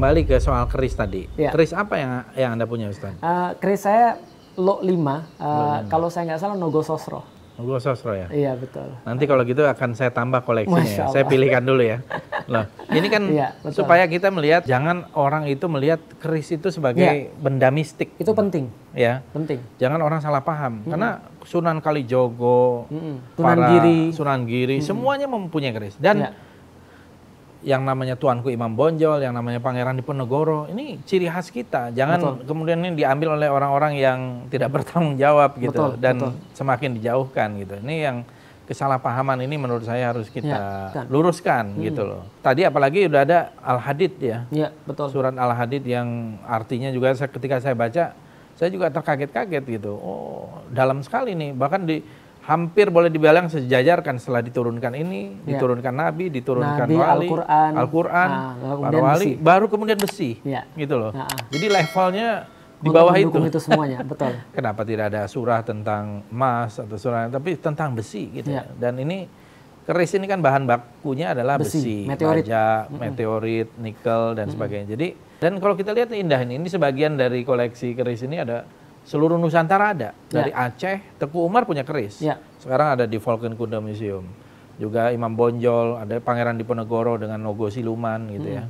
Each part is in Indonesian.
kembali ke soal keris tadi. Ya. Keris apa yang yang Anda punya Ustaz? Eh, keris saya lo 5, kalau saya nggak salah Nogo Sosro. Nogo Sosro ya. Iya betul. Nanti kalau gitu akan saya tambah koleksinya. Ya. Saya pilihkan dulu ya. Loh, ini kan betul. supaya kita melihat jangan orang itu melihat keris itu sebagai Iya. benda mistik Itu penting, ya. penting. Jangan orang salah paham karena Sunan Kalijogo, Mm-mm. para Sunan Giri. Sunan Giri semuanya mempunyai keris dan Ya. Yang namanya Tuanku Imam Bonjol, yang namanya Pangeran Diponegoro, ini ciri khas kita. Jangan kemudian ini diambil oleh orang-orang yang tidak bertanggung jawab gitu Betul, dan betul. semakin dijauhkan gitu. Ini yang kesalahpahaman ini menurut saya harus kita Ya, kan. luruskan gitu loh. Tadi apalagi udah ada Al-Hadid ya. Iya betul. Surat Al-Hadid yang artinya juga saya, ketika saya baca saya juga terkaget-kaget gitu. Oh, dalam sekali nih. Bahkan di hampir boleh dibilang sejajarkan setelah diturunkan ini, Ya. diturunkan nabi, diturunkan Nabi, wali, Al-Quran. Al-Quran, Ah, para kemudian wali, besi. baru kemudian besi. Iya. Gitu loh. Ah, ah. Jadi levelnya di bawah itu. itu semuanya, betul. Kenapa tidak ada surah tentang emas atau surah tapi tentang besi gitu Iya. ya. Dan ini keris ini kan bahan bakunya adalah Besi, besi, meteorit. baja, meteorit, nikel dan sebagainya. Jadi dan kalau kita lihat indah ini, ini sebagian dari koleksi keris ini ada seluruh Nusantara ada. Dari Aceh, Teku Umar punya keris. Ya. Sekarang ada di Volken Kuda Museum. Juga Imam Bonjol, ada Pangeran Diponegoro dengan logo siluman gitu ya.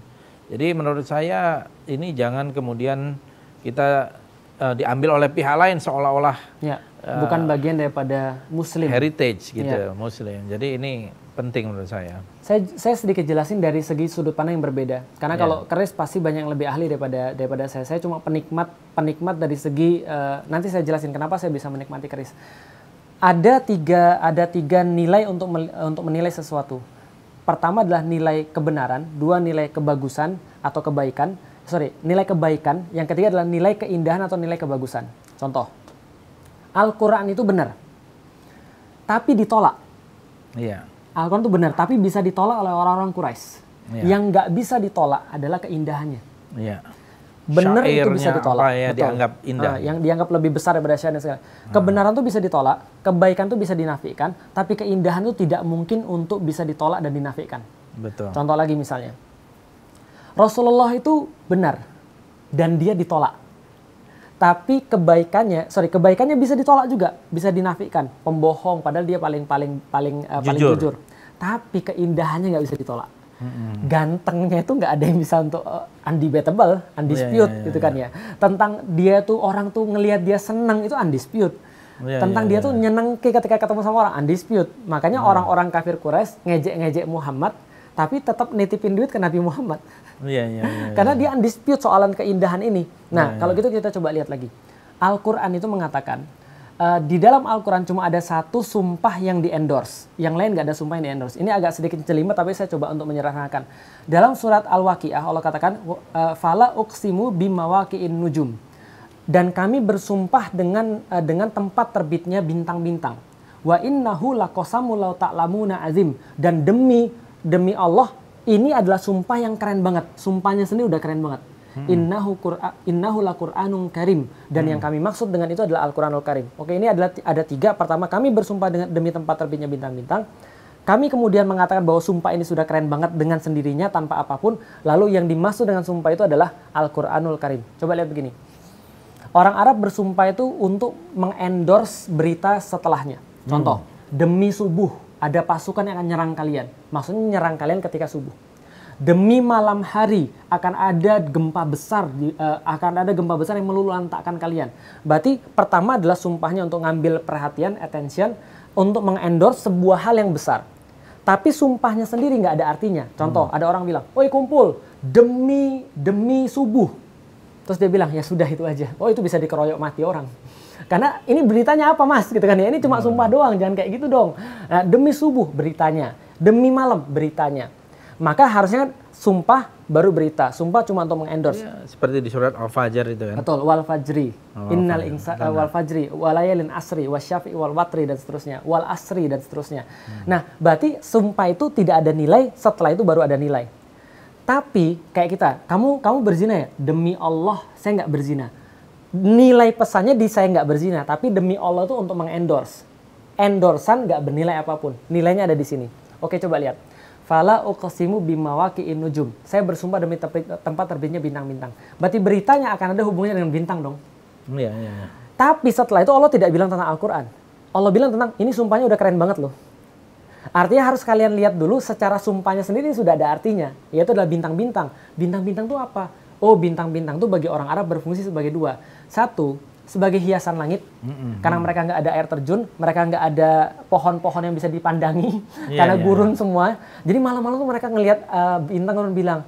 Jadi menurut saya ini jangan kemudian kita eh, diambil oleh pihak lain seolah-olah Ya. Bukan bagian daripada Muslim. heritage gitu Iya. muslim. Jadi ini penting menurut saya. Saya, saya sedikit jelasin dari segi sudut pandang yang berbeda. Karena Ya. kalau keris pasti banyak yang lebih ahli daripada daripada saya. Saya cuma penikmat penikmat dari segi eh, nanti saya jelasin kenapa saya bisa menikmati keris. Ada tiga ada tiga nilai untuk mel- untuk menilai sesuatu. Pertama adalah nilai kebenaran, dua nilai kebagusan atau kebaikan. Sorry, nilai kebaikan. Yang ketiga adalah nilai keindahan atau nilai kebagusan. Contoh, Al-Quran itu benar, tapi ditolak. Iya. Al-Quran itu benar, tapi bisa ditolak oleh orang-orang Quraisy. Iya. Yang nggak bisa ditolak adalah keindahannya. Iya. Benar itu bisa ditolak. ya, Betul. dianggap indah. Ah, yang dianggap lebih besar daripada syair dan segala. Kebenaran itu bisa ditolak, kebaikan itu bisa dinafikan, tapi keindahan itu tidak mungkin untuk bisa ditolak dan dinafikan. Betul. Contoh lagi misalnya, Rasulullah itu benar dan dia ditolak. Tapi kebaikannya, sorry kebaikannya bisa ditolak juga, bisa dinafikan. Pembohong, padahal dia paling paling paling eh, paling Jujur. jujur. Tapi keindahannya nggak bisa ditolak. Gantengnya itu nggak ada yang bisa untuk eh, undebatable, undisputed Iya, iya, gitu kan ya. Tentang dia tuh orang tuh ngelihat dia seneng itu undisputed. Iya, Tentang iya, dia tuh nyeneng ketika ketemu sama orang undisputed. Makanya orang-orang kafir Quraisy ngejek-ngejek Muhammad, tapi tetap nitipin duit ke Nabi Muhammad. Iya, iya, iya. Karena dia undispute soalan keindahan ini. Nah, kalau gitu kita coba lihat lagi. Al-Quran itu mengatakan, eh, di dalam Al-Quran cuma ada satu sumpah yang di-endorse. Yang lain nggak ada sumpah yang di-endorse. Ini agak sedikit jelimet, tapi saya coba untuk menyerahkan. Dalam surat Al-Waqi'ah, Allah katakan, eh, Fala uqsimu bimawaqi'in nujum. Dan kami bersumpah dengan eh, dengan tempat terbitnya bintang-bintang. Wa innahu laqasamu law ta'lamuna azim. Dan demi demi Allah ini adalah sumpah yang keren banget. Sumpahnya sendiri udah keren banget. Innahu Qur'a, innahu laqur'anun karim dan yang kami maksud dengan itu adalah Al-Qur'anul Karim. Oke, ini adalah ada tiga. Pertama, kami bersumpah dengan demi tempat terbitnya bintang-bintang. Kami kemudian mengatakan bahwa sumpah ini sudah keren banget dengan sendirinya tanpa apa pun. Lalu yang dimaksud dengan sumpah itu adalah Al-Qur'anul Karim. Coba lihat begini. Orang Arab bersumpah itu untuk mengendorse berita setelahnya. Contoh, demi subuh ada pasukan yang akan nyerang kalian. Maksudnya nyerang kalian ketika subuh. Demi malam hari akan ada gempa besar, di- eh, akan ada gempa besar yang meluluhlantakkan kalian. Berarti pertama adalah sumpahnya untuk ngambil perhatian, attention, untuk mengendorse sebuah hal yang besar. Tapi sumpahnya sendiri nggak ada artinya. Contoh, ada orang bilang, "Oi kumpul demi demi subuh." Terus dia bilang, ya sudah itu aja. Oh itu bisa dikeroyok mati orang. Karena ini beritanya apa mas? Gitu kan ya. Ini cuma sumpah doang, jangan kayak gitu dong. Nah, demi subuh beritanya, demi malam beritanya. Maka harusnya sumpah baru berita. Sumpah cuma untuk mengendorse. Ya, seperti di surat Al-Fajr itu kan. Betul, wal fajri. Oh, Innal insa uh, wal fajri, walayalin asri, wasyafi wal watri dan seterusnya, wal asri dan seterusnya. Nah, berarti sumpah itu tidak ada nilai, setelah itu baru ada nilai. Tapi kayak kita, kamu kamu berzina ya? Demi Allah, saya nggak berzina. Nilai pesannya di saya nggak berzina, tapi demi Allah itu untuk mengendorse. Endorsan nggak bernilai apa pun. Nilainya ada di sini. Oke, coba lihat. Fala uqsimu bimawaqi'in nujum. Saya bersumpah demi tempat terbitnya bintang-bintang. Berarti beritanya akan ada hubungannya dengan bintang dong. Iya, iya, iya. Tapi setelah itu Allah tidak bilang tentang Al-Quran. Allah bilang tentang ini sumpahnya udah keren banget loh. Artinya harus kalian lihat dulu secara sumpahnya sendiri sudah ada artinya. Yaitu adalah bintang-bintang. Bintang-bintang itu apa? Oh bintang-bintang itu bagi orang Arab berfungsi sebagai dua. Satu, sebagai hiasan langit. Mm-hmm. karena mereka nggak ada air terjun mereka nggak ada pohon-pohon yang bisa dipandangi yeah, karena yeah, gurun yeah. semua. Jadi malam-malam tuh mereka ngelihat uh, bintang dan bilang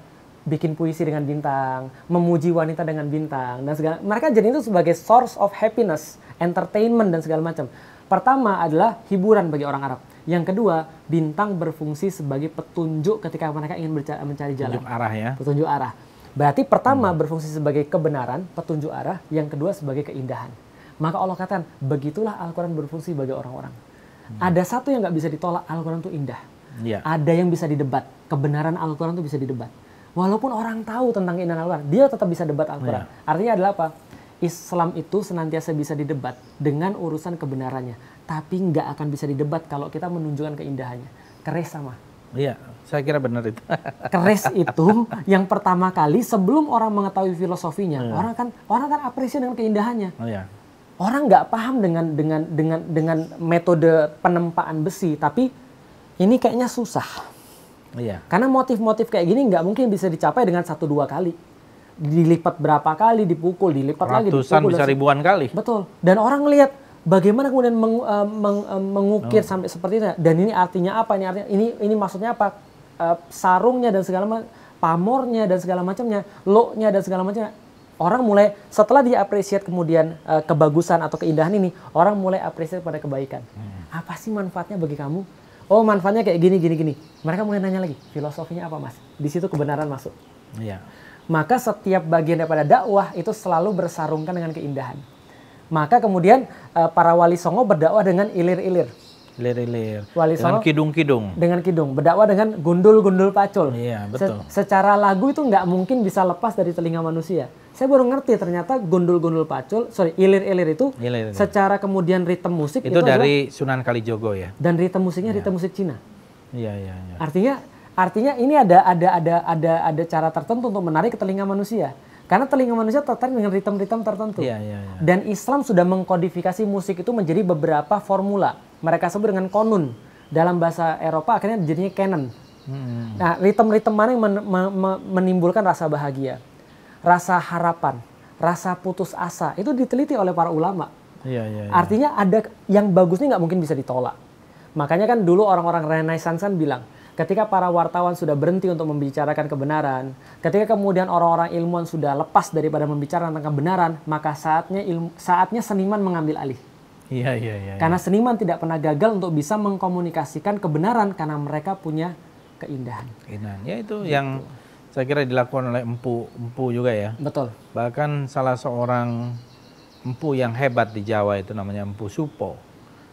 bikin puisi dengan bintang memuji wanita dengan bintang dan segala mereka jadi itu sebagai source of happiness entertainment dan segala macam. Pertama adalah hiburan bagi orang Arab. Yang kedua bintang berfungsi sebagai petunjuk ketika mereka ingin mencari jalan. Petunjuk arah ya. Petunjuk arah Berarti pertama hmm. berfungsi sebagai kebenaran, petunjuk arah, yang kedua sebagai keindahan. Maka Allah katakan, begitulah Al-Quran berfungsi bagi orang-orang. Hmm. Ada satu yang nggak bisa ditolak, Al-Quran itu indah. Ya. Ada yang bisa didebat, kebenaran Al-Quran itu bisa didebat. Walaupun orang tahu tentang keindahan Al-Quran, dia tetap bisa debat Al-Quran. Ya. Artinya adalah apa? Islam itu senantiasa bisa didebat dengan urusan kebenarannya. Tapi nggak akan bisa didebat kalau kita menunjukkan keindahannya. Keres sama. Iya, saya kira benar itu. Keres itu yang pertama kali sebelum orang mengetahui filosofinya, iya. orang kan orang kan apresiasi dengan keindahannya. Oh, iya. Orang nggak paham dengan dengan dengan dengan metode penempaan besi, tapi ini kayaknya susah. Iya. Karena motif-motif kayak gini nggak mungkin bisa dicapai dengan satu dua kali. Dilipat berapa kali, dipukul, dilipat Ratusan, lagi, dipukul. bisa ribuan kali. Betul. Dan orang lihat bagaimana kemudian meng, uh, meng, uh, mengukir oh. sampai seperti itu dan ini artinya apa ini artinya ini ini maksudnya apa uh, sarungnya dan segala macam pamornya dan segala macamnya lo-nya dan segala macamnya orang mulai setelah dia apresiat kemudian uh, kebagusan atau keindahan ini orang mulai apresiat pada kebaikan hmm. apa sih manfaatnya bagi kamu oh manfaatnya kayak gini gini gini mereka mulai nanya lagi filosofinya apa mas di situ kebenaran masuk iya. maka setiap bagian daripada dakwah itu selalu bersarungkan dengan keindahan maka kemudian uh, para wali songo berdakwah dengan ilir-ilir. Ilir-ilir. Wali dengan kidung-kidung. Dengan kidung. Berdakwah dengan gundul-gundul pacul. Iya, betul. Se secara lagu itu nggak mungkin bisa lepas dari telinga manusia. Saya baru ngerti ternyata gundul-gundul pacul, sorry, ilir-ilir itu ilir, ilir. secara kemudian ritme musik itu, itu dari adalah, Sunan Kalijogo ya. Dan ritme musiknya ya. ritme musik Cina. Iya, iya, iya. Artinya artinya ini ada ada ada ada ada cara tertentu untuk menarik ke telinga manusia. Karena telinga manusia tertarik dengan ritme-ritme tertentu. Yeah, yeah, yeah. Dan Islam sudah mengkodifikasi musik itu menjadi beberapa formula. Mereka sebut dengan konun. Dalam bahasa Eropa akhirnya jadinya canon. Hmm. Nah, ritme-ritme mana yang men men menimbulkan rasa bahagia, rasa harapan, rasa putus asa, itu diteliti oleh para ulama. Yeah, yeah, yeah. Artinya ada yang bagus ini nggak mungkin bisa ditolak. Makanya kan dulu orang-orang Renaissance kan bilang, ketika para wartawan sudah berhenti untuk membicarakan kebenaran, ketika kemudian orang-orang ilmuwan sudah lepas daripada membicarakan tentang kebenaran, maka saatnya ilmu, saatnya seniman mengambil alih. Iya, iya, iya. Karena seniman tidak pernah gagal untuk bisa mengkomunikasikan kebenaran karena mereka punya keindahan. Keindahan. Ya itu gitu. yang saya kira dilakukan oleh empu empu juga ya. Betul. Bahkan salah seorang empu yang hebat di Jawa itu namanya Empu Supo.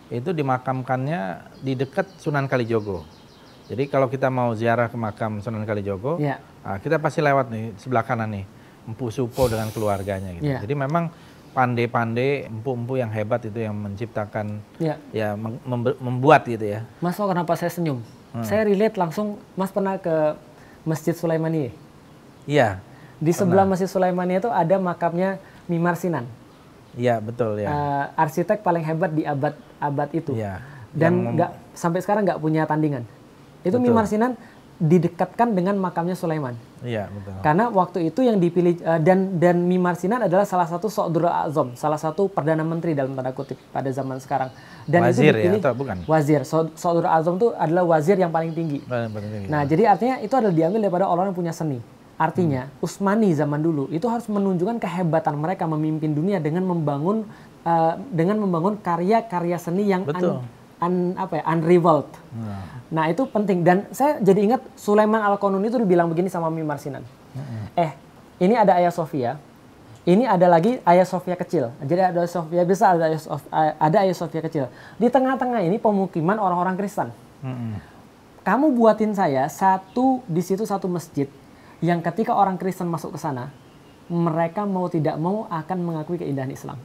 Itu dimakamkannya di dekat Sunan Kalijogo. Jadi kalau kita mau ziarah ke makam Sunan Kalijogo, ya. nah, kita pasti lewat nih sebelah kanan nih, Empu Supo dengan keluarganya gitu. Ya. Jadi memang pandai-pandai empu-empu yang hebat itu yang menciptakan, ya, ya membuat gitu ya. Mas, oh kenapa saya senyum? Hmm. Saya relate langsung, Mas pernah ke Masjid Sulaimani? Iya. Di sebelah Masjid Sulaimani itu ada makamnya Mimar Sinan. Iya betul ya. Uh, arsitek paling hebat di abad abad itu. Iya. Dan nggak sampai sekarang nggak punya tandingan. Itu betul. Mimar Sinan didekatkan dengan makamnya Sulaiman. Iya, betul. Karena waktu itu yang dipilih uh, dan dan Mimar Sinan adalah salah satu Sodra Azam, salah satu perdana menteri dalam tanda kutip pada zaman sekarang. Dan wazir itu ya, dipilih, ya atau bukan? Wazir. Sodra Azam itu adalah wazir yang paling tinggi. Paling tinggi. Nah, ya. jadi artinya itu adalah diambil daripada orang yang punya seni. Artinya hmm. Usmani zaman dulu itu harus menunjukkan kehebatan mereka memimpin dunia dengan membangun uh, dengan membangun karya-karya seni yang Betul un, apa ya unrivaled. Nah. nah itu penting dan saya jadi ingat Sulaiman Al Qanun itu dibilang begini sama Mimar Sinan. Hmm. Eh ini ada Ayah Sofia, ini ada lagi Ayah Sofia kecil. Jadi ada Sofia besar, ada Ayah Sofia, ada Ayah Sofia kecil. Di tengah-tengah ini pemukiman orang-orang Kristen. Hmm. Kamu buatin saya satu di situ satu masjid yang ketika orang Kristen masuk ke sana, mereka mau tidak mau akan mengakui keindahan Islam.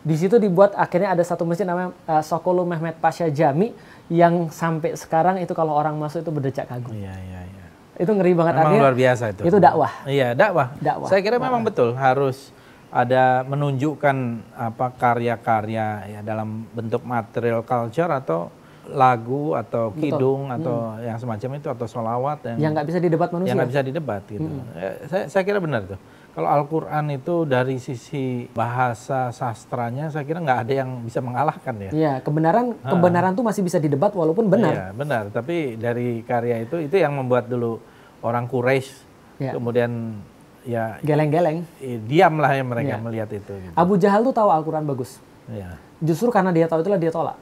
Di situ dibuat akhirnya ada satu masjid namanya uh, Sokolo Mehmet Pasha Jami yang sampai sekarang itu kalau orang masuk itu berdecak kagum. Iya, iya, iya. Itu ngeri banget Memang artinya. luar biasa itu. Itu dakwah. Iya, dakwah. Dakwah. Saya kira memang betul harus ada menunjukkan apa karya-karya ya dalam bentuk material culture atau lagu atau kidung atau yang semacam itu atau solawat yang Yang nggak bisa didebat manusia. yang nggak bisa didebat gitu. Ya, saya, saya kira benar tuh. Kalau Al-Quran itu dari sisi bahasa sastranya, saya kira nggak ada yang bisa mengalahkan ya. Iya, kebenaran kebenaran tuh masih bisa didebat walaupun benar. Iya, benar. Tapi dari karya itu, itu yang membuat dulu orang Quraisy Iya. kemudian ya Geleng-geleng. diamlah ya mereka Iya. melihat itu. Gitu. Abu Jahal tuh tahu Al-Quran bagus. Iya, Justru karena dia tahu itulah dia tolak.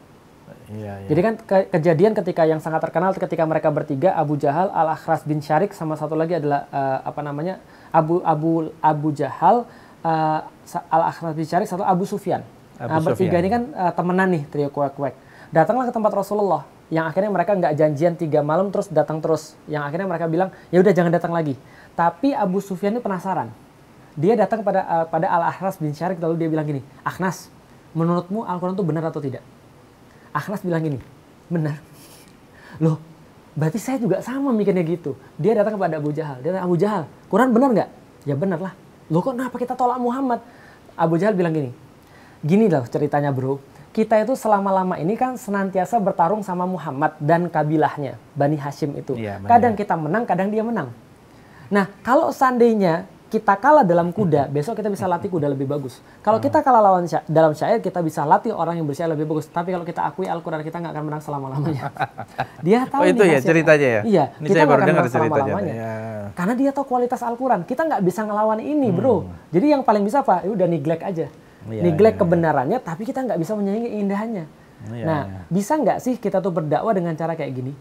iya, iya. Jadi kan ke- kejadian ketika yang sangat terkenal ketika mereka bertiga Abu Jahal, Al Akhras bin Syarik sama satu lagi adalah eh, apa namanya Abu Abu Abu Jahal, eh, Sa- Al Akhras bin Syarik satu Abu Sufyan. Abu nah, bertiga Sufyan. ini kan eh, temenan nih trio kuek-kuek. Datanglah ke tempat Rasulullah yang akhirnya mereka nggak janjian tiga malam terus datang terus. Yang akhirnya mereka bilang ya udah jangan datang lagi. Tapi Abu Sufyan ini penasaran. Dia datang pada eh, pada Al Akhras bin Syarik lalu dia bilang gini, Akhnas, menurutmu Al-Quran itu benar atau tidak? Akhlas bilang gini, benar. Loh, berarti saya juga sama mikirnya gitu. Dia datang kepada Abu Jahal. Dia tanya, Abu Jahal, Quran benar nggak? Ya benar lah. Loh kok kenapa kita tolak Muhammad? Abu Jahal bilang gini, gini loh ceritanya bro. Kita itu selama-lama ini kan senantiasa bertarung sama Muhammad dan kabilahnya, Bani Hashim itu. Bani kadang kita menang, kadang dia menang. Nah, kalau seandainya kita kalah dalam kuda, besok kita bisa latih kuda lebih bagus. Kalau kita kalah lawan sya- dalam syair, kita bisa latih orang yang bersyair lebih bagus. Tapi kalau kita akui Al-Quran, kita nggak akan menang selama-lamanya. Dia tahu Oh, itu nih ya ceritanya ya? Iya, Ini kita nggak akan menang selama-lamanya. Ya. Karena dia tahu kualitas Al-Quran. Kita nggak bisa ngelawan ini, bro. Jadi yang paling bisa apa? Ya udah neglect aja. Iya, neglect iya. kebenarannya, tapi kita nggak bisa menyayangi keindahannya. Iya, nah, iya. bisa nggak sih kita tuh berdakwah dengan cara kayak gini?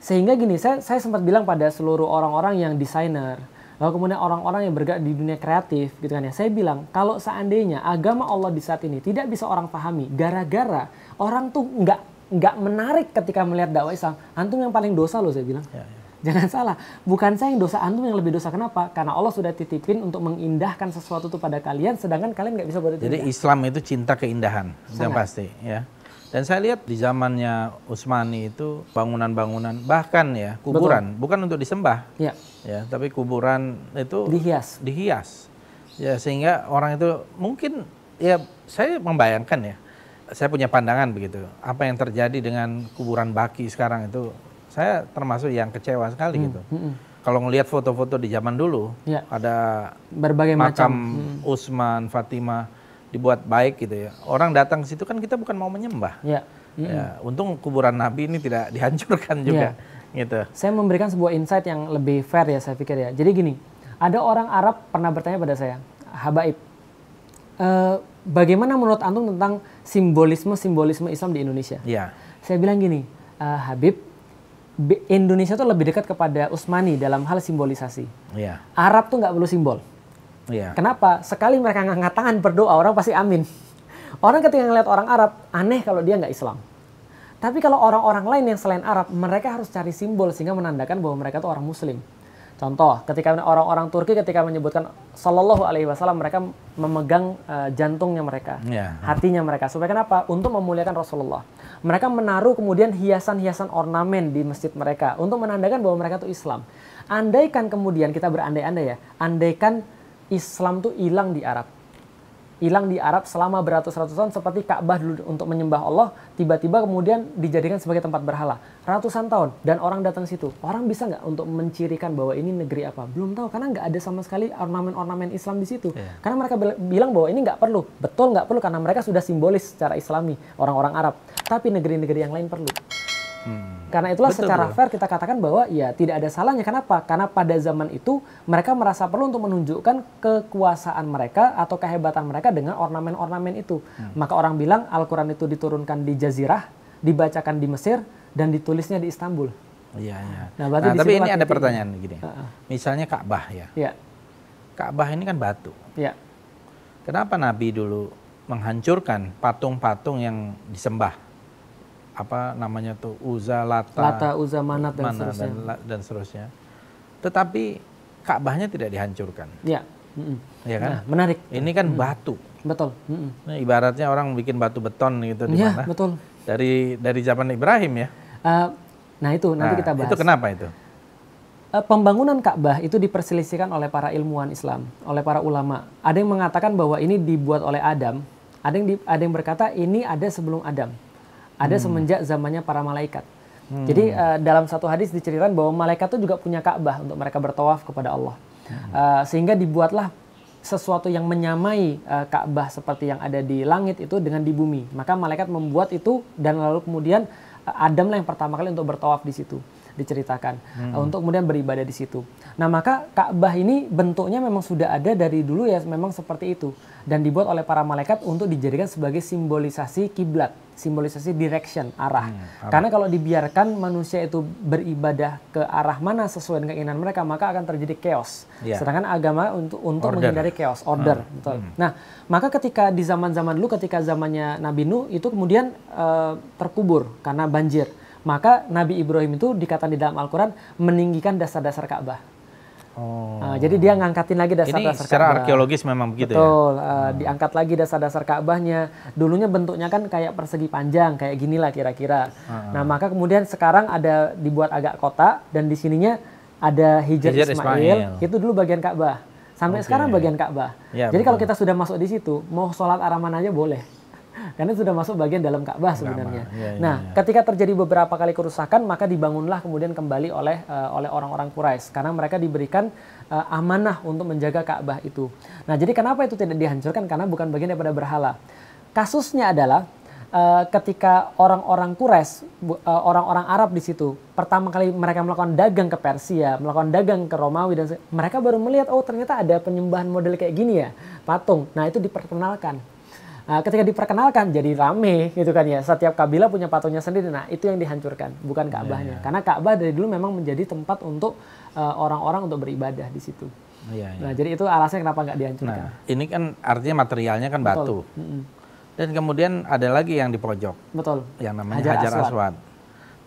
Sehingga gini, saya, saya sempat bilang pada seluruh orang-orang yang desainer, lalu kemudian orang-orang yang bergerak di dunia kreatif, gitu kan ya. Saya bilang, kalau seandainya agama Allah di saat ini tidak bisa orang pahami, gara-gara orang tuh nggak nggak menarik ketika melihat dakwah Islam, antum yang paling dosa loh saya bilang. Ya, ya. Jangan salah, bukan saya yang dosa, antum yang lebih dosa. Kenapa? Karena Allah sudah titipin untuk mengindahkan sesuatu itu pada kalian, sedangkan kalian nggak bisa buat itu. Jadi Islam itu cinta keindahan, Sangat. pasti ya. Dan saya lihat di zamannya Utsmani itu bangunan-bangunan bahkan ya kuburan bukan untuk disembah Ya, ya, tapi kuburan itu dihias. dihias. Ya sehingga orang itu mungkin ya saya membayangkan ya. Saya punya pandangan begitu. Apa yang terjadi dengan kuburan Baki sekarang itu saya termasuk yang kecewa sekali gitu. Mm-mm. Kalau ngelihat foto-foto di zaman dulu Ya, ada berbagai makam macam. Usman, Fatimah dibuat baik gitu ya. Orang datang ke situ kan kita bukan mau menyembah. Ya. Ya, untung kuburan Nabi ini tidak dihancurkan juga gitu. Saya memberikan sebuah insight yang lebih fair ya saya pikir ya. Jadi gini, ada orang Arab pernah bertanya pada saya, Habaib, eh, bagaimana menurut antum tentang simbolisme-simbolisme Islam di Indonesia? Iya. Saya bilang gini, "Eh, Habib, Indonesia tuh lebih dekat kepada Utsmani dalam hal simbolisasi. Iya. Arab tuh nggak perlu simbol. Iya. Kenapa? Sekali mereka ngangkat tangan berdoa, orang pasti amin. Orang ketika ngeliat orang Arab, aneh kalau dia nggak Islam. Tapi kalau orang-orang lain yang selain Arab, mereka harus cari simbol sehingga menandakan bahwa mereka itu orang Muslim. Contoh, ketika orang-orang Turki ketika menyebutkan Sallallahu Alaihi Wasallam, mereka memegang eh, jantungnya mereka, Iya. hatinya mereka. Supaya kenapa? Untuk memuliakan Rasulullah. Mereka menaruh kemudian hiasan-hiasan ornamen di masjid mereka untuk menandakan bahwa mereka itu Islam. Andaikan kemudian kita berandai-andai ya, andaikan Islam tuh hilang di Arab. Hilang di Arab selama beratus-ratus tahun seperti Ka'bah dulu untuk menyembah Allah, tiba-tiba kemudian dijadikan sebagai tempat berhala. Ratusan tahun dan orang datang situ. Orang bisa nggak untuk mencirikan bahwa ini negeri apa? Belum tahu karena nggak ada sama sekali ornamen-ornamen Islam di situ. Iya. Karena mereka bil- bilang bahwa ini nggak perlu. Betul nggak perlu karena mereka sudah simbolis secara Islami orang-orang Arab. Tapi negeri-negeri yang lain perlu. Hmm. Karena itulah Betul, secara bro. fair kita katakan bahwa ya tidak ada salahnya. Kenapa? Karena pada zaman itu mereka merasa perlu untuk menunjukkan kekuasaan mereka atau kehebatan mereka dengan ornamen-ornamen itu. Hmm. Maka orang bilang Al-Quran itu diturunkan di Jazirah, dibacakan di Mesir, dan ditulisnya di Istanbul. Iya, iya. Nah, Nah, tapi ini ada pertanyaan gini. Heeh. Misalnya Ka'bah ya. Ya, Ka'bah ini kan batu. ya, Kenapa Nabi dulu menghancurkan patung-patung yang disembah? Apa namanya tuh Uza, Lata, Lata, Uzza, Manat, dan Mana seterusnya. dan, dan seterusnya. Tetapi Ka'bahnya tidak dihancurkan, Ya, mm-mm. ya kan? Nah, menarik. Ini kan batu. Betul. Nah, ibaratnya orang bikin batu beton gitu di Iya, mana? betul. Dari dari zaman Ibrahim ya. Eh, nah itu nanti Nah, kita bahas. Itu kenapa itu? Eh, pembangunan Ka'bah itu diperselisihkan oleh para ilmuwan Islam, oleh para ulama. Ada yang mengatakan bahwa ini dibuat oleh Adam, ada yang di- ada yang berkata ini ada sebelum Adam, ada semenjak zamannya para malaikat. Jadi eh, dalam satu hadis diceritakan bahwa malaikat itu juga punya Ka'bah untuk mereka bertawaf kepada Allah, Eh, sehingga dibuatlah sesuatu yang menyamai eh, Ka'bah seperti yang ada di langit itu dengan di bumi. Maka malaikat membuat itu dan lalu kemudian eh, Adam lah yang pertama kali untuk bertawaf di situ diceritakan eh, untuk kemudian beribadah di situ. Nah maka Ka'bah ini bentuknya memang sudah ada dari dulu ya memang seperti itu dan dibuat oleh para malaikat untuk dijadikan sebagai simbolisasi kiblat, simbolisasi direction arah. Karena kalau dibiarkan manusia itu beribadah ke arah mana sesuai dengan keinginan mereka maka akan terjadi chaos. Iya. Sedangkan agama untuk untuk Order. menghindari chaos, order, betul. Nah, maka ketika di zaman-zaman dulu ketika zamannya Nabi Nuh itu kemudian eh, terkubur karena banjir. Maka Nabi Ibrahim itu dikatakan di dalam Al-Qur'an meninggikan dasar-dasar Ka'bah. Oh. Nah, jadi dia ngangkatin lagi Ini dasar-dasar secara Ka'bah. arkeologis memang begitu ya. Betul, eh, diangkat lagi dasar-dasar Ka'bahnya. Dulunya bentuknya kan kayak persegi panjang, kayak gini lah kira-kira. Nah, maka kemudian sekarang ada dibuat agak kota dan di sininya ada Hijr, Hijr Ismail, Ismail. itu dulu bagian Ka'bah. Sampai Oke. sekarang bagian Ka'bah. Ya, Jadi kalau betul. kita sudah masuk di situ, mau sholat arah mana aja boleh. Karena sudah masuk bagian dalam Ka'bah sebenarnya. Iya, iya, nah, ketika terjadi beberapa kali kerusakan, maka dibangunlah kemudian kembali oleh eh, oleh orang-orang Quraisy karena mereka diberikan eh, amanah untuk menjaga Ka'bah itu. Nah, jadi kenapa itu tidak dihancurkan? Karena bukan bagian daripada berhala. Kasusnya adalah eh, ketika orang-orang Quraisy, eh, orang-orang Arab di situ, pertama kali mereka melakukan dagang ke Persia, melakukan dagang ke Romawi dan mereka baru melihat oh ternyata ada penyembahan model kayak gini ya, patung. Nah, itu diperkenalkan. Nah, ketika diperkenalkan jadi rame gitu kan ya. Setiap kabilah punya patungnya sendiri. Nah, itu yang dihancurkan, bukan Ka'bahnya. Karena Ka'bah dari dulu memang menjadi tempat untuk eh, orang-orang untuk beribadah di situ. Iya, iya. Nah, jadi itu alasannya kenapa nggak dihancurkan. Nah, ini kan artinya materialnya kan batu. Mm-mm. Dan kemudian ada lagi yang di pojok Betul. yang namanya Hajar Hajar, Aswad. Aswad.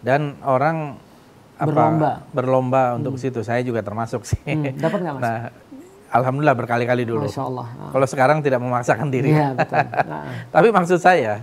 Dan orang apa, Berlomba. berlomba untuk situ. Saya juga termasuk sih. Hmm, dapat nggak, Mas? Nah, alhamdulillah berkali-kali dulu. Masya Allah. Ah. Kalau sekarang tidak memaksakan diri. Iya, betul. Nah, Tapi maksud saya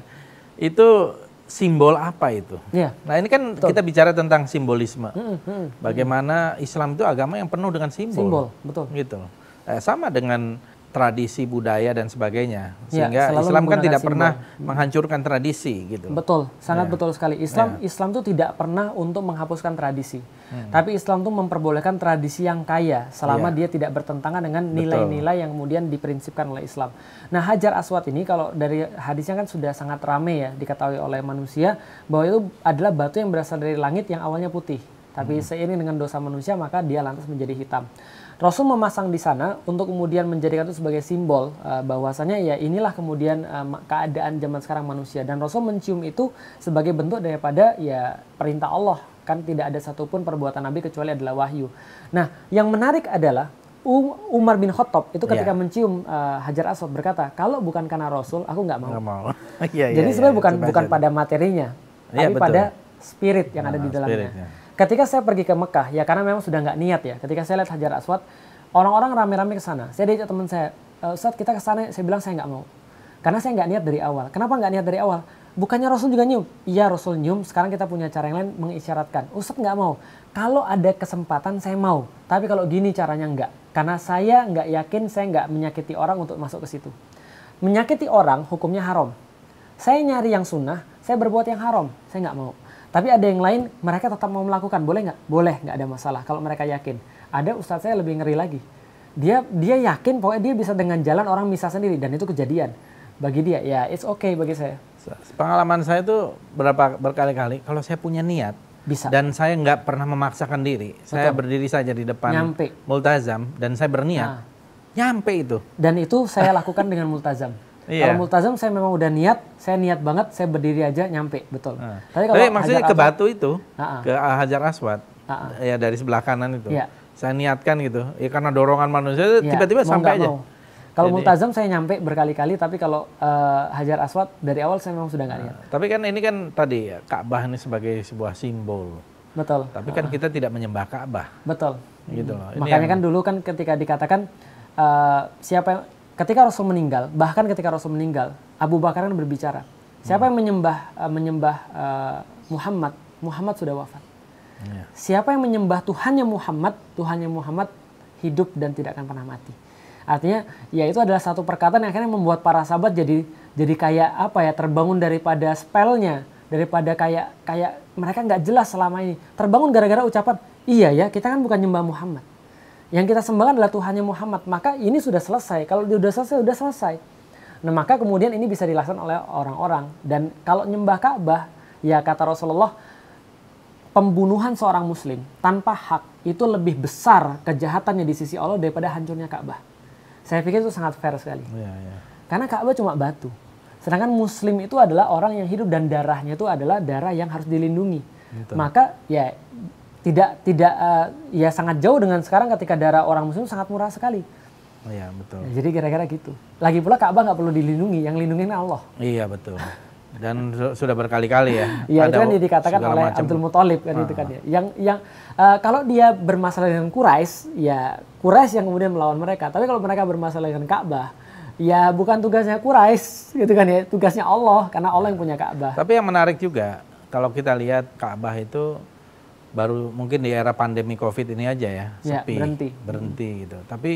itu simbol apa itu? Iya. Nah ini kan kita bicara tentang simbolisme. Mm, mm. Bagaimana Islam itu agama yang penuh dengan simbol. Simbol, betul. Gitu. Eh, sama dengan tradisi budaya dan sebagainya. Ya, Sehingga selalu Islam kan tidak simbol. pernah menghancurkan tradisi gitu. Betul, sangat Ya. betul sekali. Islam Islam tuh tidak pernah untuk menghapuskan tradisi. Tapi Islam tuh memperbolehkan tradisi yang kaya selama Iya. dia tidak bertentangan dengan nilai-nilai yang kemudian diprinsipkan oleh Islam. Nah, Hajar Aswad ini kalau dari hadisnya kan sudah sangat rame ya diketahui oleh manusia bahwa itu adalah batu yang berasal dari langit yang awalnya putih. Tapi seiring dengan dosa manusia maka dia lantas menjadi hitam. Rasul memasang di sana untuk kemudian menjadikan itu sebagai simbol uh, bahwasanya ya inilah kemudian uh, ma- keadaan zaman sekarang manusia dan Rasul mencium itu sebagai bentuk daripada ya perintah Allah kan tidak ada satupun perbuatan Nabi kecuali adalah wahyu. Nah yang menarik adalah Umar bin Khattab itu ketika Iya. mencium uh, Hajar Aswad berkata kalau bukan karena Rasul aku nggak mau. Nggak mau. Iya, Jadi iya, sebenarnya iya, bukan bukan pada materinya, Iya, tapi betul. pada spirit yang ada Ah, di dalamnya. spiritnya. Ketika saya pergi ke Mekah, ya karena memang sudah nggak niat ya. Ketika saya lihat Hajar Aswad, orang-orang rame-rame ke sana. Saya diajak teman saya, "E, Ustadz kita ke sana. Saya bilang saya nggak mau, karena saya nggak niat dari awal. Kenapa nggak niat dari awal? Bukannya Rasul juga nyium? Iya Rasul nyium. Sekarang kita punya cara yang lain mengisyaratkan. Ustadz nggak mau. Kalau ada kesempatan saya mau. Tapi kalau gini caranya nggak. Karena saya nggak yakin saya nggak menyakiti orang untuk masuk ke situ. Menyakiti orang hukumnya haram. Saya nyari yang sunnah, saya berbuat yang haram, saya nggak mau. Tapi ada yang lain, mereka tetap mau melakukan, boleh nggak? Boleh, nggak ada masalah. Kalau mereka yakin. Ada ustadz saya lebih ngeri lagi. Dia dia yakin pokoknya dia bisa dengan jalan orang bisa sendiri dan itu kejadian. Bagi dia, ya it's okay bagi saya. Pengalaman saya itu berapa berkali-kali kalau saya punya niat Bisa. dan saya nggak pernah memaksakan diri. Saya berdiri saja di depan Nyampe. multazam dan saya berniat. Nah. Nyampe itu. Dan itu saya lakukan dengan multazam. Iya. Kalau multazam saya memang udah niat, saya niat banget, saya berdiri aja nyampe, betul. Nah. Tapi Tapi, kalau maksudnya Hajar ke Aswad- batu itu, Ah-ah. ke Hajar Aswad, Ah-ah. ya dari sebelah kanan itu. Iya. Saya niatkan gitu. Ya karena dorongan manusia Iya, tiba-tiba mau sampai aja. mau. Kalau Jadi- multazam saya nyampe berkali-kali, tapi kalau eh, Hajar Aswad dari awal saya memang sudah nggak niat. Tapi kan ini kan tadi ya, Ka'bah ini sebagai sebuah simbol. Betul, Tapi kan kita tidak menyembah Ka'bah, betul. gitu loh. Ini Makanya yang- kan dulu kan ketika dikatakan eh, siapa yang- ketika Rasul meninggal, bahkan ketika Rasul meninggal, Abu Bakar kan berbicara, siapa yang menyembah uh, menyembah uh, Muhammad, Muhammad sudah wafat. Ya. Siapa yang menyembah Tuhannya Muhammad, Tuhannya Muhammad hidup dan tidak akan pernah mati. Artinya, ya itu adalah satu perkataan yang akhirnya membuat para sahabat jadi jadi kayak apa ya terbangun daripada spellnya, daripada kayak kayak mereka nggak jelas selama ini. Terbangun gara-gara ucapan, iya ya kita kan bukan nyembah Muhammad. Yang kita sembahkan adalah Tuhannya Muhammad. Maka ini sudah selesai. Kalau sudah selesai, sudah selesai. Nah maka kemudian ini bisa dilaksanakan oleh orang-orang. Dan kalau nyembah Ka'bah, ya kata Rasulullah, pembunuhan seorang muslim tanpa hak itu lebih besar kejahatannya di sisi Allah daripada hancurnya Ka'bah. Saya pikir itu sangat fair sekali. Ya, ya. Karena Ka'bah cuma batu. Sedangkan muslim itu adalah orang yang hidup dan darahnya itu adalah darah yang harus dilindungi. Gitu. Maka ya tidak tidak uh, ya sangat jauh dengan sekarang ketika darah orang muslim sangat murah sekali. Oh iya betul. jadi kira-kira gitu. Lagi pula Ka'bah nggak perlu dilindungi, yang lindungin Allah. Iya betul. Dan sudah berkali-kali ya. Iya itu kan dikatakan oleh macam. Abdul Muthalib kan ah. itu kan ya. Yang yang uh, kalau dia bermasalah dengan Quraisy, ya Quraisy yang kemudian melawan mereka. Tapi kalau mereka bermasalah dengan Ka'bah, ya bukan tugasnya Quraisy gitu kan ya, tugasnya Allah karena Allah yang punya Ka'bah. Tapi yang menarik juga kalau kita lihat Ka'bah itu baru mungkin di era pandemi covid ini aja ya, ya sepi berhenti. berhenti gitu. Tapi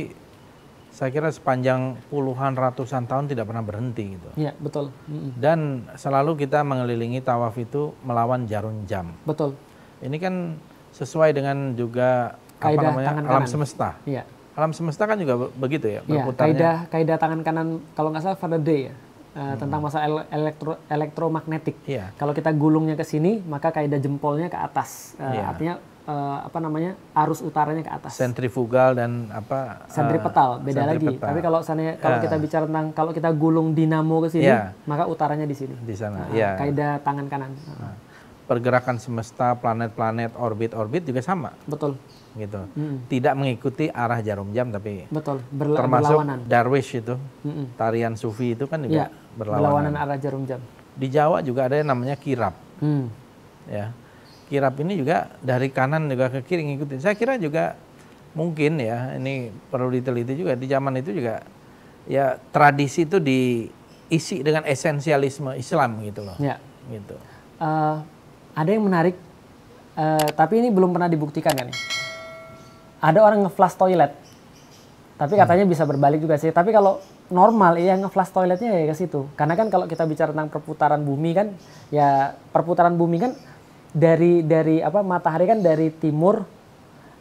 saya kira sepanjang puluhan ratusan tahun tidak pernah berhenti gitu. Ya betul. Dan selalu kita mengelilingi tawaf itu melawan jarum jam. Betul. Ini kan sesuai dengan juga Kaidah apa namanya? tangan alam kanan. semesta. Ya. alam semesta kan juga begitu ya, ya kaidah kaidah tangan kanan kalau nggak salah Faraday ya uh, tentang masalah elektro elektromagnetik. Yeah. Kalau kita gulungnya ke sini, maka kaidah jempolnya ke atas. Uh, yeah. Artinya uh, apa namanya arus utaranya ke atas. Sentrifugal dan apa? Sentripetal beda sentripetal. lagi. Tapi kalau sana kalau yeah. kita bicara tentang kalau kita gulung dinamo ke sini, yeah. maka utaranya di sini. Di sana. Uh, yeah. Kaidah tangan kanan. Uh. Pergerakan semesta, planet-planet, orbit-orbit juga sama. Betul gitu. Mm. Tidak mengikuti arah jarum jam tapi betul Berla termasuk berlawanan. darwish itu. Mm Tarian sufi itu kan juga ya, berlawanan. berlawanan arah jarum jam. Di Jawa juga ada yang namanya kirap. Mm. Ya. Kirap ini juga dari kanan juga ke kiri ngikutin. Saya kira juga mungkin ya ini perlu diteliti juga di zaman itu juga ya tradisi itu diisi dengan esensialisme Islam gitu loh. Ya. Gitu. Uh, ada yang menarik, uh, tapi ini belum pernah dibuktikan kan ya ada orang nge-flush toilet. Tapi katanya bisa berbalik juga sih. Tapi kalau normal ya nge-flush toiletnya ya ke situ. Karena kan kalau kita bicara tentang perputaran bumi kan ya perputaran bumi kan dari dari apa matahari kan dari timur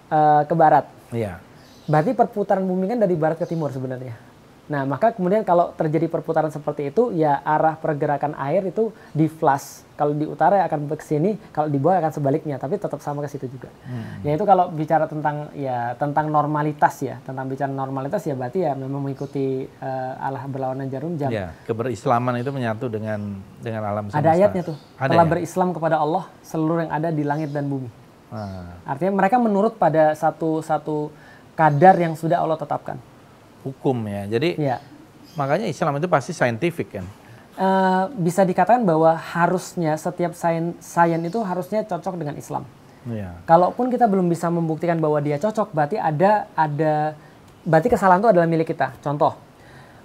uh, ke barat. Iya. Berarti perputaran bumi kan dari barat ke timur sebenarnya. Nah, maka kemudian kalau terjadi perputaran seperti itu, ya arah pergerakan air itu di flash. Kalau di utara akan ke sini, kalau di bawah akan sebaliknya, tapi tetap sama ke situ juga. Hmm. Ya itu kalau bicara tentang ya tentang normalitas ya, tentang bicara normalitas ya berarti ya memang mengikuti uh, Allah berlawanan jarum jam. Ya, keberislaman itu menyatu dengan dengan alam semesta. Ada ayatnya tuh. Ada Telah ya? berislam kepada Allah seluruh yang ada di langit dan bumi. Ah. Artinya mereka menurut pada satu satu kadar yang sudah Allah tetapkan hukum ya. Jadi ya. makanya Islam itu pasti saintifik kan. Uh, bisa dikatakan bahwa harusnya setiap sains sains itu harusnya cocok dengan Islam. Ya. Kalaupun kita belum bisa membuktikan bahwa dia cocok, berarti ada ada berarti kesalahan itu adalah milik kita. Contoh,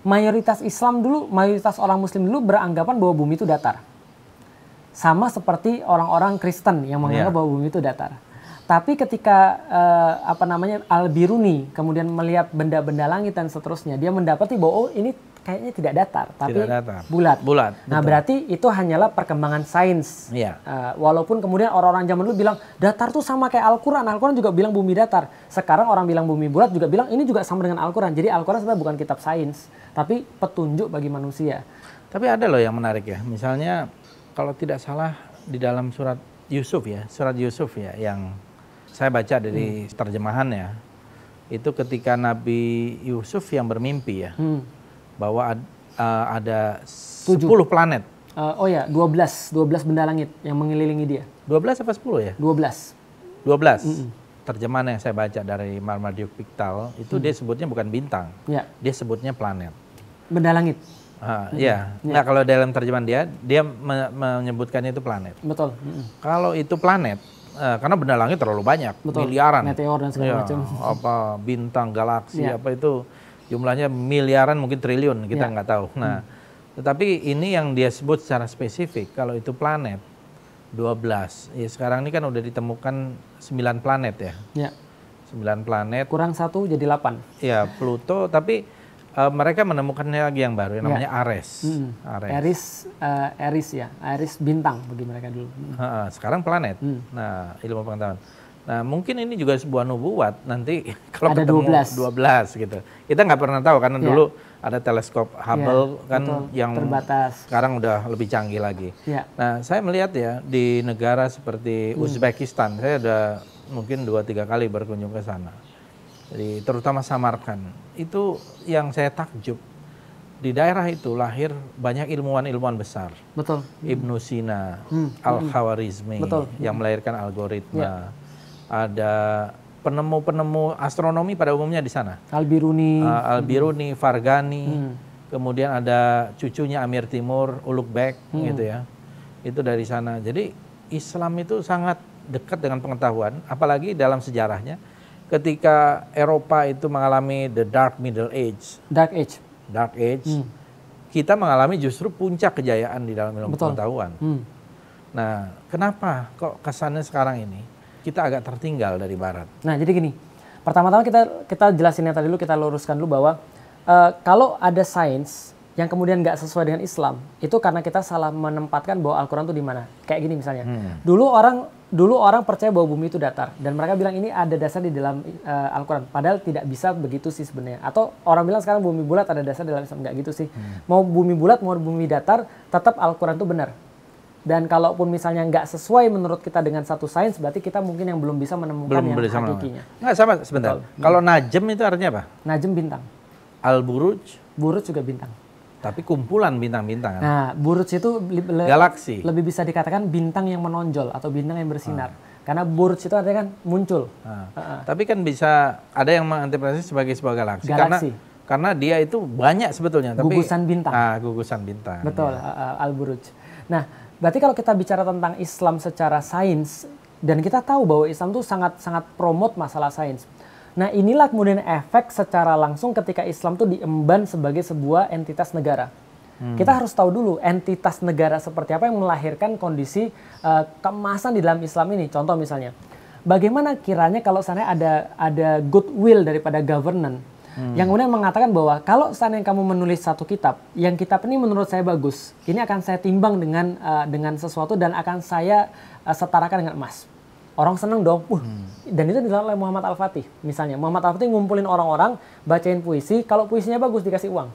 mayoritas Islam dulu, mayoritas orang Muslim dulu beranggapan bahwa bumi itu datar. Sama seperti orang-orang Kristen yang menganggap ya. bahwa bumi itu datar. Tapi ketika uh, apa namanya Al-Biruni kemudian melihat benda-benda langit dan seterusnya, dia mendapati bahwa oh ini kayaknya tidak datar, tapi tidak datar. bulat. Bulat. Nah, berarti itu hanyalah perkembangan sains. Iya. Uh, walaupun kemudian orang-orang zaman dulu bilang datar tuh sama kayak Al-Qur'an. Al-Qur'an juga bilang bumi datar. Sekarang orang bilang bumi bulat juga bilang ini juga sama dengan Al-Qur'an. Jadi Al-Qur'an sebenarnya bukan kitab sains, tapi petunjuk bagi manusia. Tapi ada loh yang menarik ya. Misalnya kalau tidak salah di dalam surat Yusuf ya, surat Yusuf ya yang saya baca dari hmm. terjemahannya itu ketika Nabi Yusuf yang bermimpi ya hmm. bahwa ad, uh, ada Tujuh. 10 planet. Uh, oh ya, 12, 12 benda langit yang mengelilingi dia. 12 apa 10 ya? 12. 12. Mm Terjemahan yang saya baca dari Marmaduke Pictal itu hmm. dia sebutnya bukan bintang. Ya. Dia sebutnya planet. Benda langit. Uh, hmm. Ya. ya. Nah kalau dalam terjemahan dia, dia me menyebutkan itu planet. Betul. Hmm. Kalau itu planet, eh, karena benda langit terlalu banyak, Betul. miliaran. Meteor dan segala ya, macam. Apa bintang, galaksi, ya. apa itu. jumlahnya miliaran mungkin triliun kita Ya. nggak tahu. Nah, tetapi ini yang dia sebut secara spesifik kalau itu planet 12. Ya sekarang ini kan udah ditemukan 9 planet ya. Ya. 9 planet. Kurang satu jadi 8. Ya, Pluto tapi eh, mereka menemukannya lagi yang baru yang Ya. namanya Ares. Hmm. Ares. Eris, eh, Eris ya, Eris bintang bagi mereka dulu. Hmm. Ha-ha, sekarang planet. Hmm. Nah, ilmu pengetahuan. Nah, mungkin ini juga sebuah nubuat nanti kalau Ada ketemu 12. 12 gitu. Kita nggak pernah tahu karena Ya. dulu ada teleskop Hubble Ya, kan betul. yang terbatas. sekarang udah lebih canggih lagi. Ya. Nah, saya melihat ya di negara seperti Hmm. Uzbekistan, saya udah mungkin dua tiga kali berkunjung ke sana. Jadi terutama Samarkand, itu yang saya takjub di daerah itu lahir banyak ilmuwan-ilmuwan besar. Betul. Ibnu Sina, Hmm, Al-Khawarizmi Betul. yang melahirkan algoritma. Ada penemu-penemu astronomi pada umumnya di sana. Al-Biruni. Uh, Al-Biruni, Fargani, Hmm. kemudian ada cucunya Amir Timur, Ulugh-Beg gitu ya. Itu dari sana. Jadi Islam itu sangat dekat dengan pengetahuan, apalagi dalam sejarahnya ketika Eropa itu mengalami the dark middle age, Dark Age. dark age, Hmm. kita mengalami justru puncak kejayaan di dalam ilmu Betul. pengetahuan. Hmm. Nah, kenapa kok kesannya sekarang ini kita agak tertinggal dari barat? Nah, jadi gini. Pertama-tama kita kita jelasin yang tadi dulu kita luruskan dulu bahwa eh, kalau ada sains yang kemudian nggak sesuai dengan Islam, itu karena kita salah menempatkan bahwa Al-Qur'an itu di mana. Kayak gini misalnya. Dulu orang dulu orang percaya bahwa bumi itu datar dan mereka bilang ini ada dasar di dalam eh, Al-Qur'an. Padahal tidak bisa begitu sih sebenarnya. Atau orang bilang sekarang bumi bulat ada dasar di dalam Islam nggak gitu sih. Mau bumi bulat mau bumi datar, tetap Al-Qur'an itu benar. Dan kalaupun misalnya nggak sesuai menurut kita dengan satu sains, berarti kita mungkin yang belum bisa menemukan Belum yang bersama. hakikinya. Nggak sama sebentar. Kalau najem itu artinya apa? Najem bintang, Al-Buruj, Buruj juga bintang. Tapi kumpulan bintang-bintang kan? Nah, Buruj itu le- Galaksi. lebih bisa dikatakan bintang yang menonjol atau bintang yang bersinar. Karena Buruj itu artinya kan muncul. Nah, Tapi kan bisa ada yang menginterpretasi sebagai sebuah galaksi. Galaksi. Karena karena dia itu banyak sebetulnya. Tapi, Gugusan bintang. Ah, gugusan bintang. Betul, ya. uh, uh, Al-Buruj. Nah, berarti kalau kita bicara tentang Islam secara sains dan kita tahu bahwa Islam itu sangat sangat promote masalah sains. Nah, inilah kemudian efek secara langsung ketika Islam itu diemban sebagai sebuah entitas negara. Kita harus tahu dulu entitas negara seperti apa yang melahirkan kondisi uh, keemasan di dalam Islam ini. Contoh misalnya, bagaimana kiranya kalau sana ada ada goodwill daripada governance yang kemudian mengatakan bahwa kalau seandainya kamu menulis satu kitab, yang kitab ini menurut saya bagus, ini akan saya timbang dengan uh, dengan sesuatu dan akan saya uh, setarakan dengan emas. Orang seneng dong, uh, dan itu dilakukan oleh Muhammad Al-Fatih. Misalnya, Muhammad Al-Fatih ngumpulin orang-orang, bacain puisi, kalau puisinya bagus dikasih uang.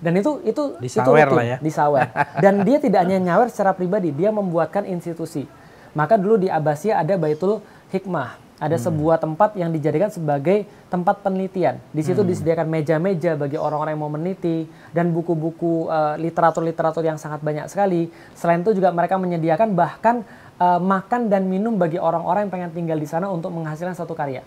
Dan itu itu itu Disawer rutin, lah ya. disawer. Dan dia tidak hanya nyawer secara pribadi, dia membuatkan institusi. Maka dulu di Abbasiyah ada Baitul Hikmah, ada Hmm. sebuah tempat yang dijadikan sebagai tempat penelitian. Di situ Hmm. disediakan meja-meja bagi orang-orang yang mau meneliti dan buku-buku eh, literatur-literatur yang sangat banyak sekali. Selain itu juga mereka menyediakan bahkan eh, makan dan minum bagi orang-orang yang pengen tinggal di sana untuk menghasilkan satu karya.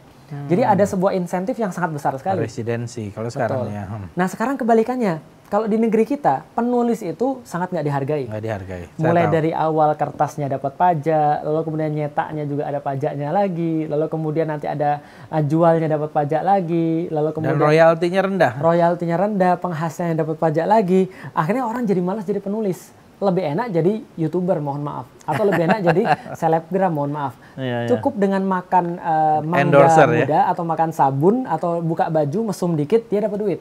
Jadi ada sebuah insentif yang sangat besar sekali. Residensi kalau sekarang Betul. ya. Hmm. Nah sekarang kebalikannya, kalau di negeri kita penulis itu sangat nggak dihargai. Nggak dihargai. Saya Mulai tahu. dari awal kertasnya dapat pajak, lalu kemudian nyetaknya juga ada pajaknya lagi, lalu kemudian nanti ada uh, jualnya dapat pajak lagi, lalu dan kemudian royaltinya rendah. royaltinya rendah, penghasilannya dapat pajak lagi. Akhirnya orang jadi malas jadi penulis. Lebih enak jadi youtuber, mohon maaf, atau lebih enak jadi selebgram, mohon maaf. Iya, iya. Cukup dengan makan uh, mangga Endorser ya. muda atau makan sabun atau buka baju mesum dikit dia dapat duit.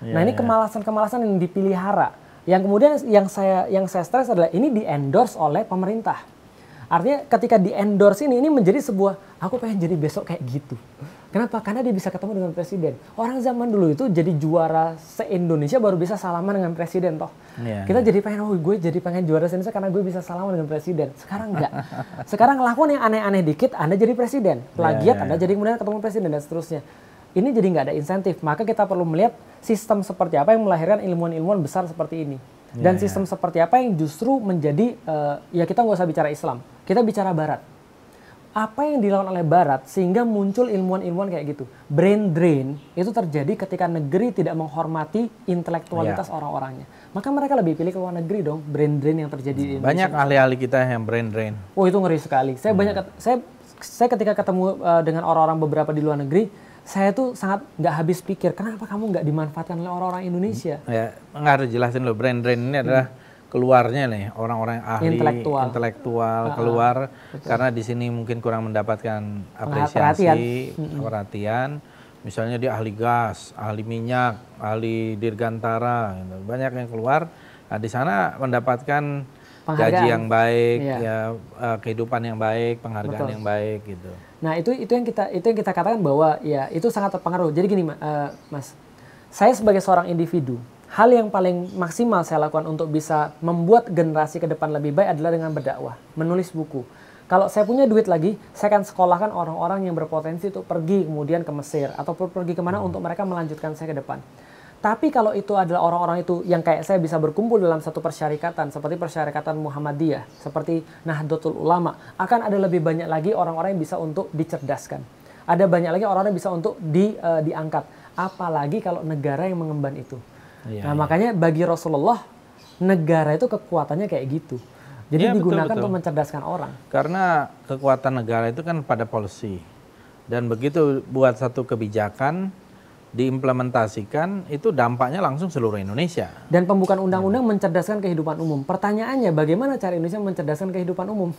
Iya, nah ini kemalasan-kemalasan yang dipelihara. Yang kemudian yang saya yang saya stres adalah ini di endorse oleh pemerintah. Artinya ketika di endorse ini ini menjadi sebuah aku pengen jadi besok kayak gitu. Kenapa? Karena dia bisa ketemu dengan presiden. Orang zaman dulu itu jadi juara se-Indonesia baru bisa salaman dengan presiden toh. Iya, Kita jadi pengen, oh gue jadi pengen juara se-Indonesia karena gue bisa salaman dengan presiden. Sekarang enggak. Sekarang lakukan yang aneh-aneh dikit, Anda jadi presiden. Plagiat, iya, Anda jadi kemudian ketemu presiden dan seterusnya. Ini jadi nggak ada insentif. Maka kita perlu melihat sistem seperti apa yang melahirkan ilmuwan-ilmuwan besar seperti ini. Dan sistem seperti apa yang justru menjadi, eh, ya kita nggak usah bicara Islam. Kita bicara Barat apa yang dilakukan oleh Barat sehingga muncul ilmuwan-ilmuwan kayak gitu. Brain drain itu terjadi ketika negeri tidak menghormati intelektualitas orang-orangnya. Maka mereka lebih pilih ke luar negeri dong. Brain drain yang terjadi di Indonesia. Banyak ahli-ahli kita yang brain drain. Oh itu ngeri sekali. Saya banyak ket- saya saya ketika ketemu uh, dengan orang-orang beberapa di luar negeri, saya tuh sangat nggak habis pikir kenapa kamu nggak dimanfaatkan oleh orang-orang Indonesia Ya, nggak harus jelasin loh. Brand-brand ini adalah keluarnya nih orang-orang yang ahli, Intelektual. intelektual keluar karena di sini mungkin kurang mendapatkan apresiasi, perhatian. perhatian. Misalnya dia ahli gas, ahli minyak, ahli dirgantara, gitu. banyak yang keluar. Nah, di sana mendapatkan gaji Penghargaan. yang baik, Iya. ya eh, kehidupan yang baik, penghargaan Betul. yang baik gitu. Nah itu itu yang kita itu yang kita katakan bahwa ya itu sangat terpengaruh. Jadi gini eh, mas, saya sebagai seorang individu, hal yang paling maksimal saya lakukan untuk bisa membuat generasi ke depan lebih baik adalah dengan berdakwah, menulis buku. Kalau saya punya duit lagi, saya akan sekolahkan orang-orang yang berpotensi untuk pergi kemudian ke Mesir atau pergi ke mana untuk mereka melanjutkan saya ke depan. Tapi kalau itu adalah orang-orang itu yang kayak saya bisa berkumpul dalam satu persyarikatan seperti persyarikatan Muhammadiyah, seperti Nahdlatul Ulama, akan ada lebih banyak lagi orang-orang yang bisa untuk dicerdaskan. Ada banyak lagi orang-orang yang bisa untuk di, eh, diangkat. Apalagi kalau negara yang mengemban itu. Iya, nah makanya bagi Rasulullah negara itu kekuatannya kayak gitu. Jadi betul, digunakan betul. untuk mencerdaskan orang. Karena kekuatan negara itu kan pada policy. Dan begitu buat satu kebijakan diimplementasikan itu dampaknya langsung seluruh Indonesia. Dan pembukaan undang-undang mencerdaskan kehidupan umum. Pertanyaannya bagaimana cara Indonesia mencerdaskan kehidupan umum?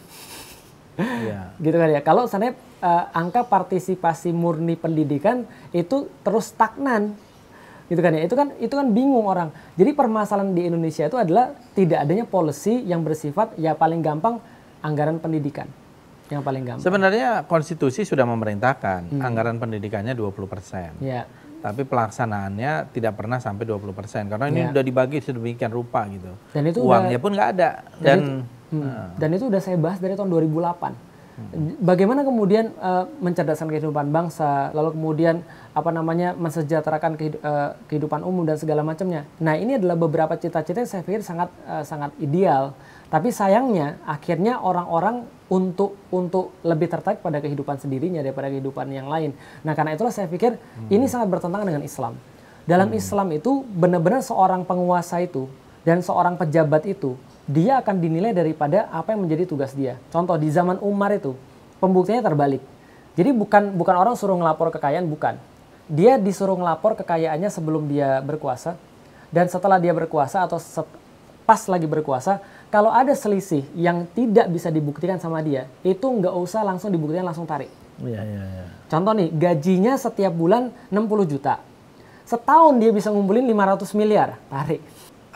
Iya. gitu kan ya. Kalau seandainya eh, angka partisipasi murni pendidikan itu terus stagnan, gitu kan ya. Itu kan itu kan bingung orang. Jadi permasalahan di Indonesia itu adalah tidak adanya policy yang bersifat ya paling gampang anggaran pendidikan yang paling gampang. Sebenarnya konstitusi sudah memerintahkan Hmm. anggaran pendidikannya 20%. Ya, Tapi pelaksanaannya tidak pernah sampai 20% karena ini Ya. sudah dibagi sedemikian rupa gitu. dan itu Uangnya pun nggak ada dan Hmm. Dan itu udah saya bahas dari tahun 2008. Bagaimana kemudian eh, mencerdaskan kehidupan bangsa, lalu kemudian apa namanya mensejahterakan kehidu- eh, kehidupan umum dan segala macamnya. Nah ini adalah beberapa cita-cita yang saya pikir sangat eh, sangat ideal. Tapi sayangnya akhirnya orang-orang untuk untuk lebih tertarik pada kehidupan sendirinya daripada kehidupan yang lain. Nah karena itulah saya pikir ini sangat bertentangan dengan Islam. Dalam Islam itu benar-benar seorang penguasa itu dan seorang pejabat itu dia akan dinilai daripada apa yang menjadi tugas dia. Contoh di zaman Umar itu pembuktiannya terbalik. Jadi bukan bukan orang suruh ngelapor kekayaan bukan. Dia disuruh ngelapor kekayaannya sebelum dia berkuasa dan setelah dia berkuasa atau set- pas lagi berkuasa kalau ada selisih yang tidak bisa dibuktikan sama dia itu nggak usah langsung dibuktikan langsung tarik. Iya, iya, iya. Contoh nih, gajinya setiap bulan 60 juta. Setahun dia bisa ngumpulin 500 miliar, tarik.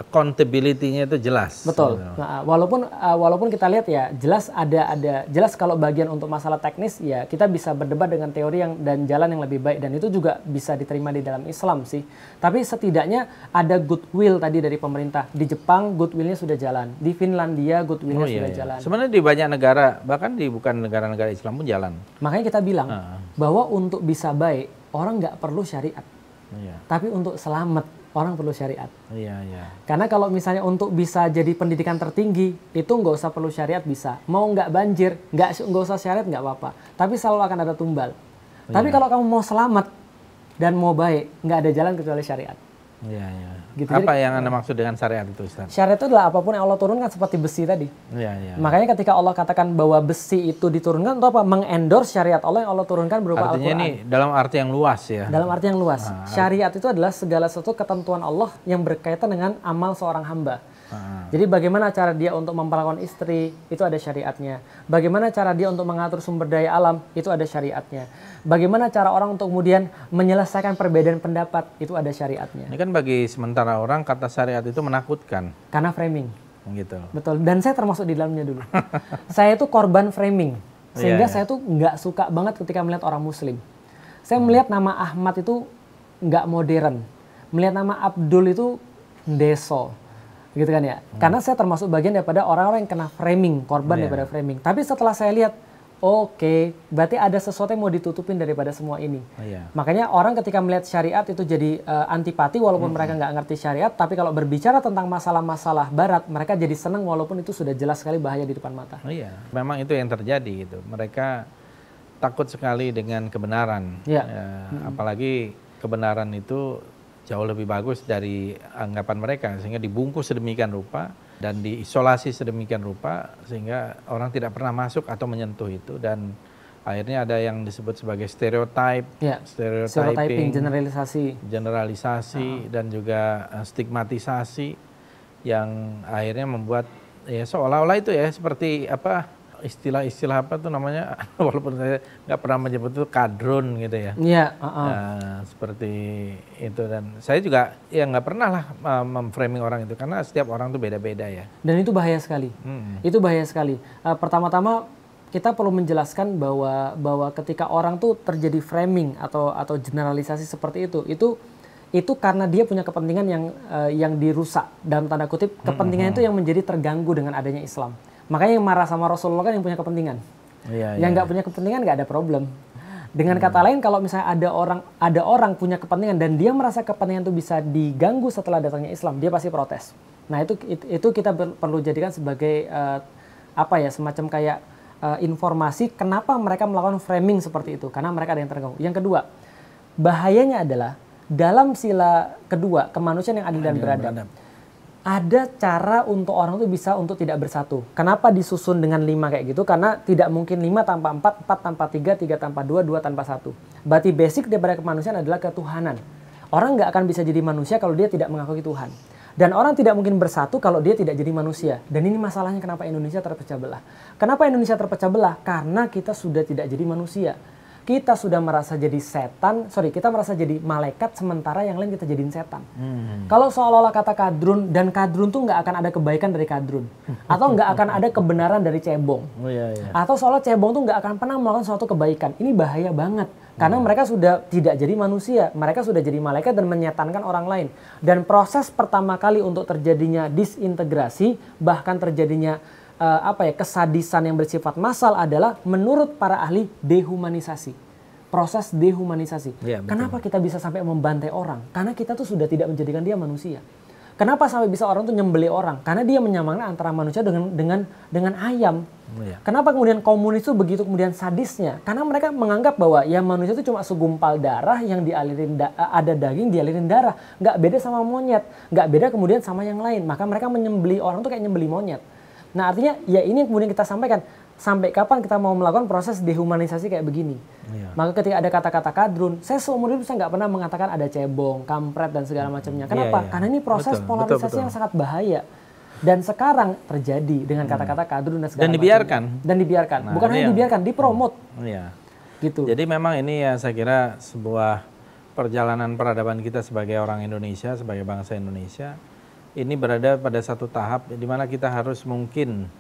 Accountability-nya itu jelas. Betul. Gitu. Nah, walaupun uh, walaupun kita lihat ya, jelas ada ada jelas kalau bagian untuk masalah teknis ya kita bisa berdebat dengan teori yang dan jalan yang lebih baik dan itu juga bisa diterima di dalam Islam sih. Tapi setidaknya ada goodwill tadi dari pemerintah. Di Jepang goodwillnya sudah jalan, di Finlandia goodwillnya Oh iya, sudah iya. jalan. Sebenarnya di banyak negara, bahkan di bukan negara-negara Islam pun jalan. Makanya kita bilang Ah. bahwa untuk bisa baik orang nggak perlu syariat, Iya, tapi untuk selamat orang perlu syariat. iya, iya. Karena kalau misalnya untuk bisa jadi pendidikan tertinggi, itu nggak usah perlu syariat bisa. Mau nggak banjir, nggak nggak usah syariat nggak apa-apa. Tapi selalu akan ada tumbal. Tapi kalau kamu mau selamat dan mau baik, nggak ada jalan kecuali syariat. Iya, iya. Gitu, Apa yang Anda maksud dengan syariat itu, Ustaz? Syariat itu adalah apa pun yang Allah turunkan seperti besi tadi. Iya, iya. Makanya ketika Allah katakan bahwa besi itu diturunkan untuk apa? Mengendorse syariat Allah yang Allah turunkan berupa Artinya Al-Quran. ini dalam arti yang luas ya. Dalam arti yang luas, syariat itu adalah segala sesuatu ketentuan Allah yang berkaitan dengan amal seorang hamba. Jadi bagaimana cara dia untuk memperlakukan istri, itu ada syariatnya. Bagaimana cara dia untuk mengatur sumber daya alam, itu ada syariatnya. Bagaimana cara orang untuk kemudian menyelesaikan perbedaan pendapat, itu ada syariatnya. Ini kan bagi sementara orang kata syariat itu menakutkan, Karena framing, gitu. betul. Dan saya termasuk di dalamnya dulu. saya itu korban framing, sehingga Iya, iya. saya tuh nggak suka banget ketika melihat orang Muslim. Saya melihat nama Ahmad itu nggak modern, melihat nama Abdul itu deso, gitu kan ya. Karena saya termasuk bagian daripada orang-orang yang kena framing, korban Iya. daripada framing. Tapi setelah saya lihat, oke, berarti ada sesuatu yang mau ditutupin daripada semua ini. Oh, iya. Makanya orang ketika melihat syariat itu jadi eh, antipati walaupun mereka nggak ngerti syariat, tapi kalau berbicara tentang masalah-masalah barat, mereka jadi senang walaupun itu sudah jelas sekali bahaya di depan mata. Oh, iya. Memang itu yang terjadi gitu. Mereka takut sekali dengan kebenaran. Iya. Ya, Apalagi kebenaran itu jauh lebih bagus dari anggapan mereka sehingga dibungkus sedemikian rupa dan diisolasi sedemikian rupa sehingga orang tidak pernah masuk atau menyentuh itu dan akhirnya ada yang disebut sebagai stereotype, Ya. stereotyping, Stereotyping, generalisasi. generalisasi dan juga eh, stigmatisasi yang akhirnya membuat ya seolah-olah itu ya seperti apa istilah-istilah apa tuh namanya walaupun saya nggak pernah menyebut itu kadrun gitu ya. Iya, uh-uh. Nah, seperti itu dan saya juga ya nggak pernah lah uh, memframing orang itu karena setiap orang tuh beda-beda ya. Dan itu bahaya sekali. Hmm. Itu bahaya sekali. Uh, pertama-tama kita perlu menjelaskan bahwa bahwa ketika orang tuh terjadi framing atau atau generalisasi seperti itu, itu itu karena dia punya kepentingan yang uh, yang dirusak dalam tanda kutip kepentingan itu yang menjadi terganggu dengan adanya Islam. Makanya yang marah sama Rasulullah kan yang punya kepentingan. Iya, yang nggak punya kepentingan nggak ada problem. Dengan kata lain kalau misalnya ada orang ada orang punya kepentingan dan dia merasa kepentingan itu bisa diganggu setelah datangnya Islam, dia pasti protes. Nah itu itu, itu kita ber- perlu jadikan sebagai eh, apa ya semacam kayak eh, informasi kenapa mereka melakukan framing seperti itu karena mereka ada yang terganggu. Yang kedua bahayanya adalah dalam sila kedua kemanusiaan yang adil dan beradab beradab. Ada cara untuk orang itu bisa untuk tidak bersatu. Kenapa disusun dengan lima kayak gitu? Karena tidak mungkin lima tanpa empat, empat tanpa tiga, tiga tanpa dua, dua tanpa satu. Berarti basic daripada kemanusiaan adalah ketuhanan. Orang nggak akan bisa jadi manusia kalau dia tidak mengakui Tuhan. Dan orang tidak mungkin bersatu kalau dia tidak jadi manusia. Dan ini masalahnya kenapa Indonesia terpecah belah. Kenapa Indonesia terpecah belah? Karena kita sudah tidak jadi manusia kita sudah merasa jadi setan, sorry kita merasa jadi malaikat sementara yang lain kita jadiin setan. Kalau seolah-olah kata kadrun dan kadrun tuh nggak akan ada kebaikan dari kadrun, atau nggak akan ada kebenaran dari cebong, Oh iya iya. atau seolah cebong tuh nggak akan pernah melakukan suatu kebaikan. Ini bahaya banget karena mereka sudah tidak jadi manusia, mereka sudah jadi malaikat dan menyetankan orang lain. Dan proses pertama kali untuk terjadinya disintegrasi bahkan terjadinya eh, apa ya kesadisan yang bersifat massal adalah menurut para ahli dehumanisasi. Proses dehumanisasi. Betul. Kenapa kita bisa sampai membantai orang? Karena kita tuh sudah tidak menjadikan dia manusia. Kenapa sampai bisa orang tuh nyembeli orang? Karena dia menyamakan antara manusia dengan dengan dengan ayam. Iya. Kenapa kemudian komunis itu begitu kemudian sadisnya? Karena mereka menganggap bahwa ya manusia itu cuma segumpal darah yang dialirin da- ada daging dialirin darah, nggak beda sama monyet, nggak beda kemudian sama yang lain. Maka mereka menyembeli orang tuh kayak nyembeli monyet. Nah artinya ya ini yang kemudian kita sampaikan sampai kapan kita mau melakukan proses dehumanisasi kayak begini. Iya. Maka ketika ada kata-kata kadrun, saya seumur hidup saya nggak pernah mengatakan ada cebong, kampret dan segala macamnya. Kenapa? Iya, iya. Karena ini proses Betul, polarisasi betul, betul. yang sangat bahaya. Dan sekarang terjadi dengan kata-kata kadrun dan segala Dan dibiarkan. macamnya. Dan dibiarkan. Nah, Bukan hanya yang- dibiarkan, dipromot Iya. gitu. Jadi memang ini ya saya kira sebuah perjalanan peradaban kita sebagai orang Indonesia, sebagai bangsa Indonesia, ini berada pada satu tahap di mana kita harus mungkin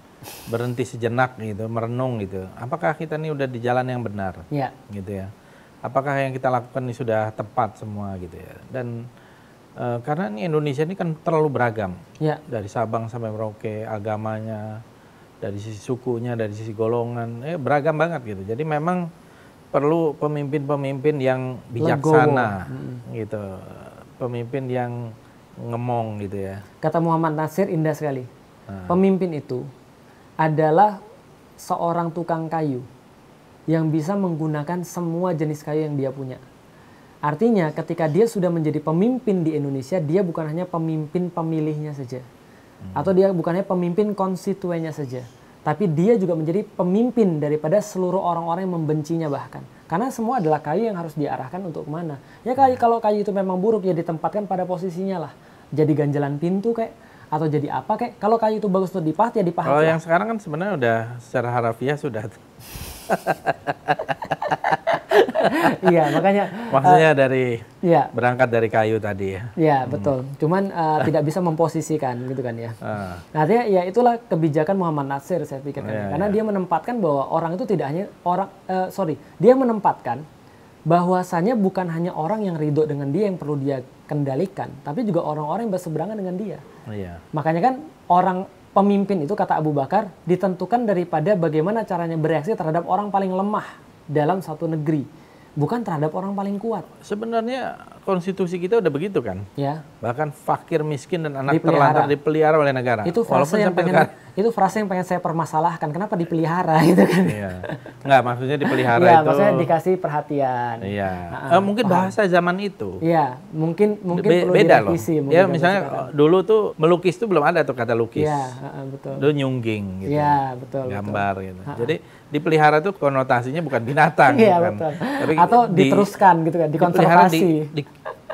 berhenti sejenak gitu, merenung gitu. Apakah kita ini udah di jalan yang benar? Ya, gitu ya. Apakah yang kita lakukan ini sudah tepat semua gitu ya. Dan eh, karena ini Indonesia ini kan terlalu beragam. ya, Dari Sabang sampai Merauke, agamanya, dari sisi sukunya, dari sisi golongan, eh beragam banget gitu. Jadi memang perlu pemimpin-pemimpin yang bijaksana gitu. Pemimpin yang ngemong gitu ya. kata Muhammad Nasir indah sekali. Nah. Pemimpin itu adalah seorang tukang kayu yang bisa menggunakan semua jenis kayu yang dia punya. Artinya ketika dia sudah menjadi pemimpin di Indonesia, dia bukan hanya pemimpin pemilihnya saja. Atau dia bukan hanya pemimpin konstituennya saja. Tapi dia juga menjadi pemimpin daripada seluruh orang-orang yang membencinya bahkan. Karena semua adalah kayu yang harus diarahkan untuk ke mana. Ya kayu, kalau kayu itu memang buruk ya ditempatkan pada posisinya lah. Jadi ganjalan pintu kayak atau jadi apa kayak. Kalau kayu itu bagus untuk dipahat ya dipahat. Kalau lah. yang sekarang kan sebenarnya udah secara harafiah sudah iya makanya maksudnya dari ya berangkat dari kayu tadi ya. ya betul. Cuman eh, tidak bisa memposisikan gitu kan ya. Ah. Nah, artinya ya itulah kebijakan Muhammad Nasir saya pikir kan. Iya, Karena iya. dia menempatkan bahwa orang itu tidak hanya orang eh, sorry, dia menempatkan bahwasanya bukan hanya orang yang ridho dengan dia yang perlu dia kendalikan, tapi juga orang-orang yang berseberangan dengan dia. Iya. Makanya kan orang pemimpin itu kata Abu Bakar ditentukan daripada bagaimana caranya bereaksi terhadap orang paling lemah dalam satu negeri, bukan terhadap orang paling kuat. Sebenarnya konstitusi kita udah begitu kan. Ya. Bahkan fakir, miskin dan anak Dipelihara. terlantar dipelihara oleh negara. Itu frase yang sampai pengen sekarang- itu frase yang pengen saya permasalahkan. Kenapa dipelihara gitu kan? Iya. Enggak, maksudnya dipelihara Iya, itu. maksudnya dikasih perhatian. Iya. Ah, Eh, mungkin bahasa zaman itu. Iya, mungkin mungkin Be- perlu beda loh. mungkin Ya misalnya sekarang. dulu tuh melukis tuh belum ada tuh kata lukis. Iya, heeh, betul. Dulu nyungging gitu. Iya, betul. betul. gambar gitu. Jadi dipelihara tuh konotasinya bukan binatang Iya, bukan. betul. Tapi Atau di- diteruskan gitu kan, dikonservasi. di- di-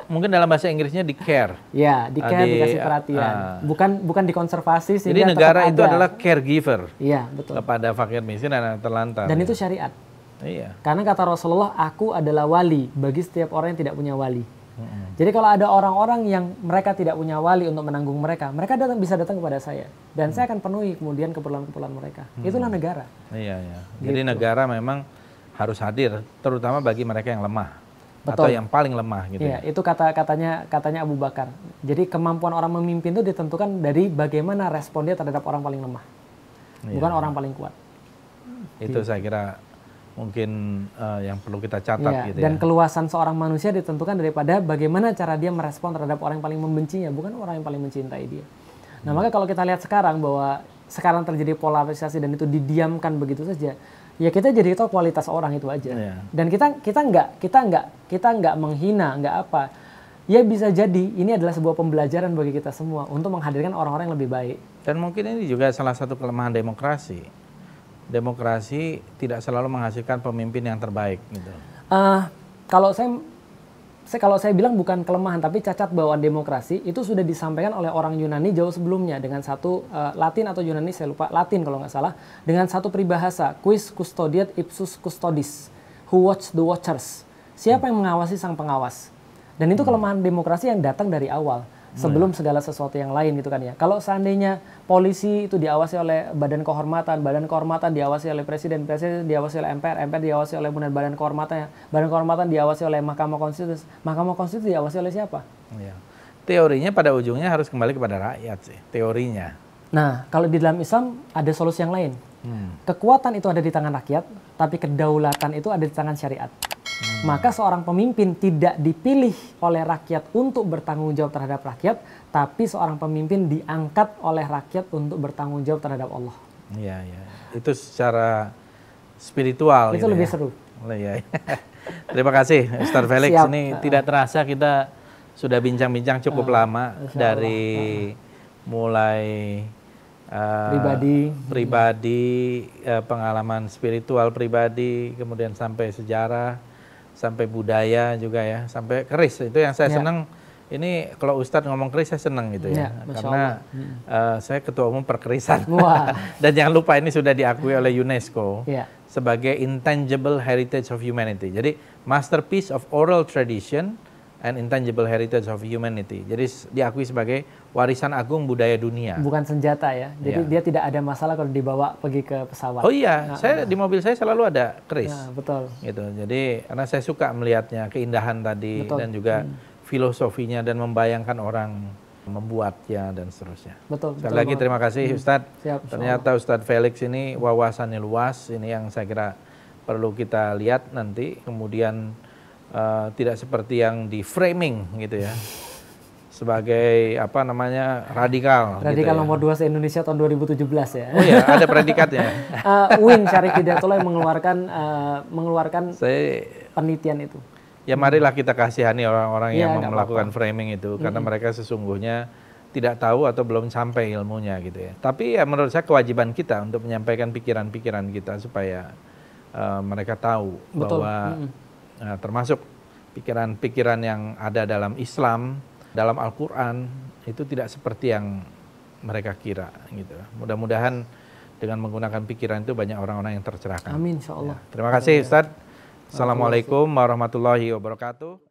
mungkin dalam bahasa Inggrisnya di care. Iya, di care Ah, di- dikasih perhatian. ah. bukan bukan dikonservasi Jadi sehingga negara itu ada. adalah caregiver Iya, betul. kepada fakir miskin dan anak terlantar. Dan itu syariat. iya. Karena kata Rasulullah, aku adalah wali bagi setiap orang yang tidak punya wali. Jadi kalau ada orang-orang yang mereka tidak punya wali untuk menanggung mereka, mereka datang bisa datang kepada saya dan saya akan penuhi kemudian keperluan-keperluan mereka. Itulah negara. Iya, iya. Jadi negara memang harus hadir terutama bagi mereka yang lemah atau Betul. yang paling lemah gitu. Iya, itu kata katanya katanya Abu Bakar. Jadi kemampuan orang memimpin itu ditentukan dari bagaimana respon dia terhadap orang paling lemah, bukan orang paling kuat. Itu saya kira mungkin eh, yang perlu kita catat Iya, gitu dan ya. keluasan seorang manusia ditentukan daripada bagaimana cara dia merespon terhadap orang yang paling membencinya, bukan orang yang paling mencintai dia. Nah, maka kalau kita lihat sekarang bahwa sekarang terjadi polarisasi dan itu didiamkan begitu saja, ya kita jadi tahu kualitas orang itu aja. Iya. Dan kita kita nggak kita nggak kita nggak menghina, nggak apa. Ya bisa jadi ini adalah sebuah pembelajaran bagi kita semua untuk menghadirkan orang-orang yang lebih baik. Dan mungkin ini juga salah satu kelemahan demokrasi. Demokrasi tidak selalu menghasilkan pemimpin yang terbaik gitu. Eh, kalau saya, saya kalau saya bilang bukan kelemahan tapi cacat bawaan demokrasi itu sudah disampaikan oleh orang Yunani jauh sebelumnya dengan satu eh, Latin atau Yunani saya lupa Latin kalau nggak salah dengan satu peribahasa quis custodiet ipsus custodis who watch the watchers. Siapa yang mengawasi sang pengawas? Dan itu kelemahan demokrasi yang datang dari awal sebelum segala sesuatu yang lain gitu kan ya kalau seandainya polisi itu diawasi oleh badan kehormatan badan kehormatan diawasi oleh presiden presiden diawasi oleh MPR MPR diawasi oleh kemudian badan kehormatan badan kehormatan diawasi oleh mahkamah konstitusi mahkamah konstitusi diawasi oleh siapa Iya. Teorinya pada ujungnya harus kembali kepada rakyat sih, teorinya. nah kalau di dalam Islam ada solusi yang lain Hmm. kekuatan itu ada di tangan rakyat tapi kedaulatan itu ada di tangan syariat maka seorang pemimpin tidak dipilih oleh rakyat untuk bertanggung jawab terhadap rakyat tapi seorang pemimpin diangkat oleh rakyat untuk bertanggung jawab terhadap Allah Iya, iya. Itu secara spiritual itu gitu lebih ya. seru Oh, iya. Terima kasih Ustaz Felix. Siap. Ini tidak terasa kita sudah bincang-bincang cukup lama Insya dari mulai uh, Pribadi. pribadi, uh, pengalaman spiritual pribadi, kemudian sampai sejarah, sampai budaya juga ya, sampai keris. Itu yang saya Ya. senang. Ini kalau Ustadz ngomong keris saya senang gitu ya, Ya, karena uh, saya ketua umum perkerisan. Dan jangan lupa ini sudah diakui oleh UNESCO ya sebagai intangible heritage of humanity. Jadi masterpiece of oral tradition and intangible heritage of humanity. Jadi diakui sebagai warisan agung budaya dunia. bukan senjata ya jadi Ya. dia tidak ada masalah kalau dibawa pergi ke pesawat Oh iya, saya di mobil saya selalu ada keris. Nah, betul Gitu. Jadi karena saya suka melihatnya keindahan tadi Betul. Hmm. dan juga filosofinya dan membayangkan orang membuatnya dan seterusnya. betul Sekali betul lagi banget. terima kasih Ustadz. Siap, Ternyata Ustadz Felix ini wawasannya luas. Ini yang saya kira perlu kita lihat nanti. Kemudian eh, tidak seperti yang di framing gitu ya. Sebagai apa namanya radikal. gitu radikal ya. nomor 2 se Indonesia tahun 2017 ya Oh ya, ada predikatnya. Eh, Win Syarif Hidayatullah yang mengeluarkan eh, mengeluarkan saya penelitian itu ya marilah kita kasihani orang-orang Iya, yang melakukan framing itu karena mereka sesungguhnya tidak tahu atau belum sampai ilmunya gitu ya. Tapi ya menurut saya kewajiban kita untuk menyampaikan pikiran-pikiran kita supaya eh, mereka tahu Betul. bahwa eh, termasuk pikiran-pikiran yang ada dalam Islam, dalam Al-Qur'an itu tidak seperti yang mereka kira gitu. Mudah-mudahan dengan menggunakan pikiran itu banyak orang-orang yang tercerahkan. amin insya Allah Terima kasih Ustadz. Assalamualaikum warahmatullahi wabarakatuh.